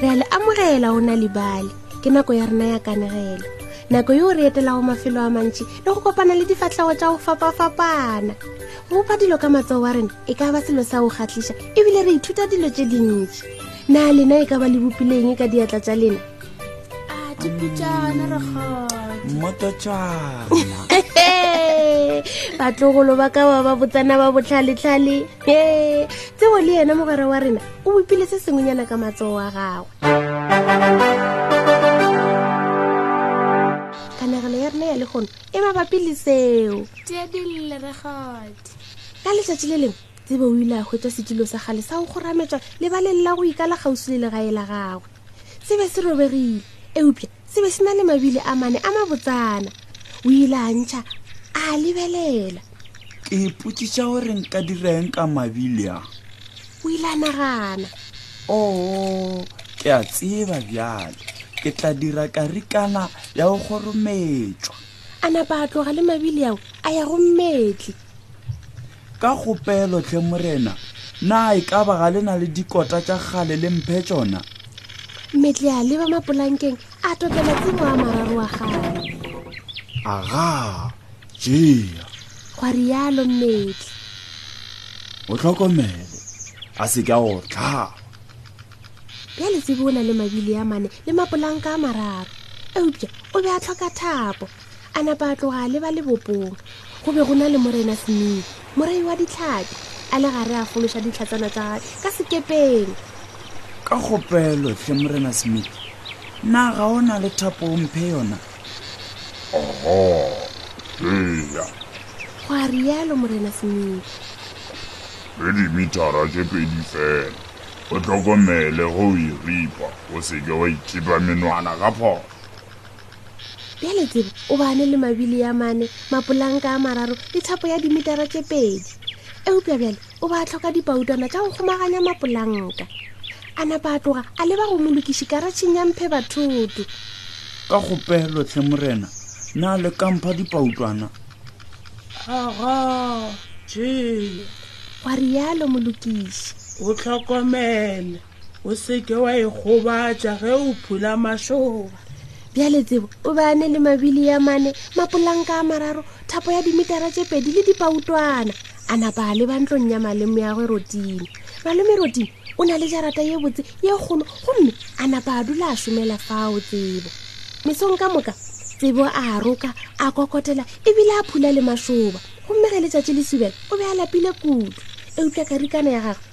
re a le amogela o na libale ke nako ya rena ya kanegelo nako yo re etelago mafelo a mantši le go kopana le difatlhego tša go fapafapana go bopa dilo ka matsogo wa rena e ka ba selo sa go kgatlhiša ebile re ithuta dilo tše dintši na lena e ka ba le bopileng ka diatla tša lena mmototswana batlogolo ba ka ba ba botsana ba botlhaletlhale ee tsebo le yena mogwera wa rena o bopile se sengwenyana ka matsogo wa gagwe kanagelo ya rena ya le kgono e mabapi le seo tedilleregodi ka letšatši le lengwe tsebo o ile a hwetša setulo sa gale sa go kgorametšwa lebaleng la go ikala kgauswi le legae la gagwe se be se robegile eupša se be se na le mabile a mane a mabotsana o ile a ntšha a lebelela ke ipotsisa gore nka direng ka mabile a o ile a nagana oo ke a tseba bjale ke tla dira karikana ya go gorometswa a napa a tloga le mabile ao a ya go mmetli ka kgopelo tlhe morena na e ka ba ga le na le dikota tša gale le mphe tšona metle a leba mapolankeng a tokela tsimo a mararo wa gale aga jea gwa rialo mmetle o tlhokomele a se ka go tlhaba bja letsebe o na le mabile a mane le mapolanka a mararo eupša o be a tlhoka thapo a napa a tloga a leba lebopong go be go na le morena semini morei wa ditlhapi a le gare a fološa ditlhatsana tsa gage ka sekepeng ka kgopelo tle morena smith na ga o na le thapo o mphe yona oho eya go a rialo morena smith le dimitara tše pedi fela o tlhokomele go o e ripa o seke wa ithipa menwana ka phoso bjale tsebe o bane le mabili ya mane mapolanka a mararo le thapo ya dimetara tše pedi eupša bjale o ba tlhoka dipautana tša go kgomaganya mapolanka a napa a tloga a leba go molokiši karatšheng ya mphe bathoto ka kgopelo tlhe morena na le kampha dipautwana aga je wa rialo molokiši o tlhokomele o seke wa e gobatša ge o phula mašoba bjale tsebo o be a ne le mabili ya mane mapolanka a mararo thapo ya dimetara tše pedi le dipautwana a napa a leba ntlong ya malome ya gwe rotine malome rotine o na le jarata ye botse ye kgolo gomme a napa a dula a šomela fao tsebo mesong ka moka tsebo a roka a kokotela ebile a phula le mašoba gomme ge letšatši le subela o be a lapile kudu eupša karikana ya gagwe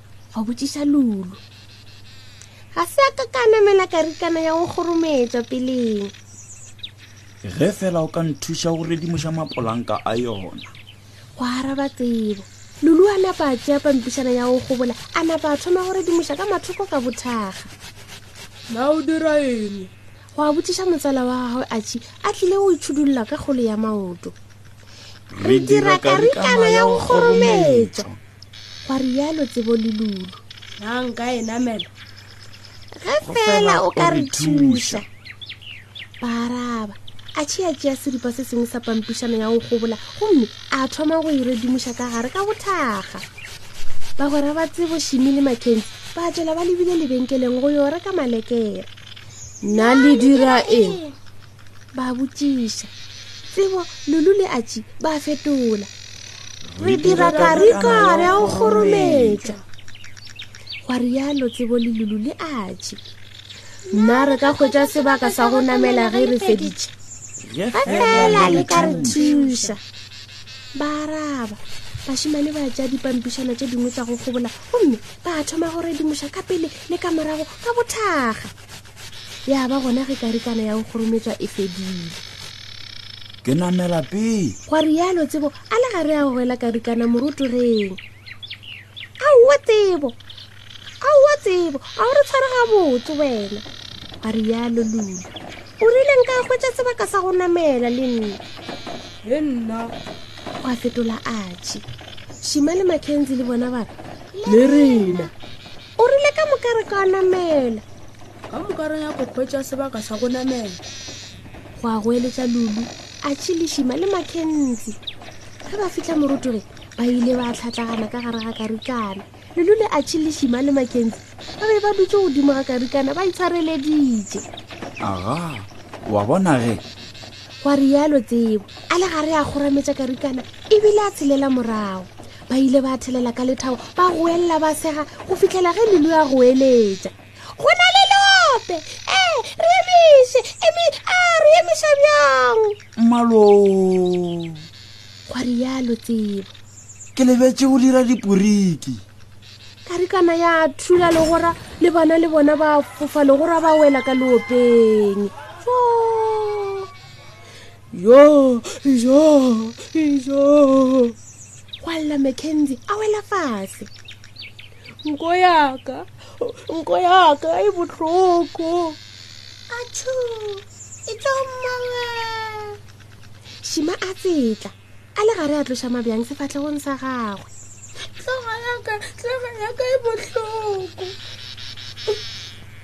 go botšiša lulu ga se a ka ka namela karikana ya go kgorometšwa peleng ge fela o ka nthuša go redimoša mapolanka a yona go araba tsebo lulu a napa a tšea pampišana ya go gobola a napa a thoma go redimoša ka mathoko ka bothaga na o dira eng go a botšiša motsala wa gagwe a tšhi a tlile go itšhudulola ka kgolo ya maoto re dira karikana ya go kgorometšwa gwa rialo tsebo le lulu na nka e namela ge fela o ka re thuša ba araba a tšheatšea seripa se sengwe sa pampišana ya go gobola gomme a thoma go e redimuša ka gare ka bothaga bagwera ba tsebo šimi le makensi ba tswela ba lebile lebenkeleng go yo reka malekere nna le dira eng ba botšiša tsebo lulu le achi ba fetola re dira karikare ya go kgorometša gwa rialo tsebo le lulu le achi nna re ka kgwetša sebaka sa go namela ge re feditše ge fela le ka re thuša ba araba bašimane ba ja dipampišana tše dingwe tsa go kgobola gomme ba thoma go redimoša ka pele le ka morago ka bothaga ya ba gona ge karikana ya go kgorometswa e fedile ke namela pele gwa rialo tsebo a le ga re a goela karikana morotogeng aowa tsebo aowa tsebo a o re tshware ga botse wena gwa rialo lula o rile nka kgwetsa sebaka sa go namela le nna le nna gwa fetola achi shima le mackenzi le bona bana le rena o rile ka moka re ka namela ka moka re ya kokgwetsa sebaka sa go namela go a go eletsa lulu a tšhilešima le makhentsi ge ba fitlha morotoge ba ile ba tlhatlagana ka gare ga karikana lulu le a tšhilešima le makhentsi ba be ba dutse godimo ga karikana ba itshwareleditše aga wa bona ge wa rialo tsebo a le ga re a kgorametša karikana ebile a tshelela morago ba ile ba thelela ka lethabo ba goelela ba sega go fitlhela ge lelo ya goeletša go na le lope e eh, re emise eme a ah, re emisa bjang malo gwa rialo tsebo ke lebetse go dira diporiki karikana ya thula le gora le bana le bona ba fofa le gora ba wela ka leopeng yo yo yo gwa lla mackenzie a wela fase nko yaka nko yaka e botlhoko achu e tlo mmawe shima a tsetla a le gare a tloša mabjang sefatlhegong sa gagwe tloga yaka tloga yaka e botlhoko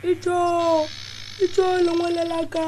e tlo e tlo lengwele la ka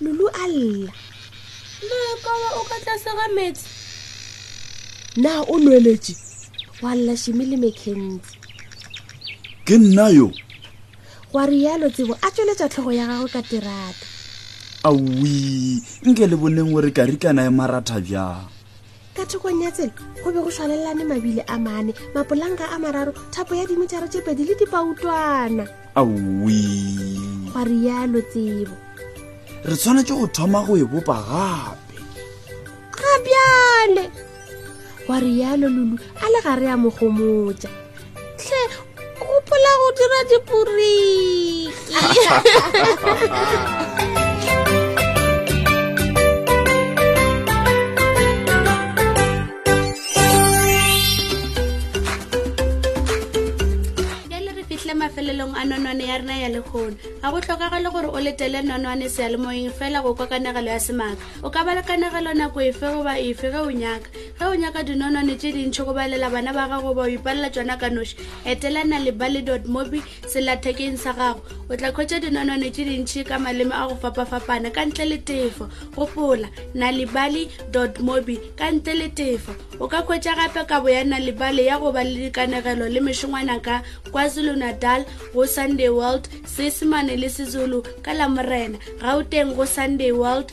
lulu a lla le kawa o ka tlase ga metsi na o nweletše wa lla šime le mekentsi ke nna yo gwa rialo tsebo a tsweletša tlhogo ya gagwe ka terata awi nke le boneng gore karikana e maratha bjang ka thokong ya tsela go be go swalelelane mabile a mane mapolanka a mararo thapo ya dimetara tše pedi le dipautwana awi gwa rialo tsebo re tshwanetse go thoma go e bopa gape ga bjale gwa rialo lulu a le ga re ya mogomotsa hle gopola go dira diporiki mafelelong a nonwane ya rena ya lekgono ga go tlhokagale gore o letele nonwane sealemoyeng fela go kwa kanegelo ya semaka o ka ba le kanegelo nako efe goba efe ge o nyaka ge o nyaka dinonwane tše dintšho go balela bana ba gago ba o ipalela tsona ka noši etelana le balidot mobi selathekeng sa gago o tla kgwetsa dinonwane tše dintšhi ka maleme a go fapafapana ka ntle le tefo gopola nalibali dot mobi ka ntle le tefo o ka kgwetsa gape kabo ya nalibali ya go ba le dikanegelo le mešongwana ka kwazulu natal go sunday world seesemane le sezulu ka lamorena gauteng go sunday world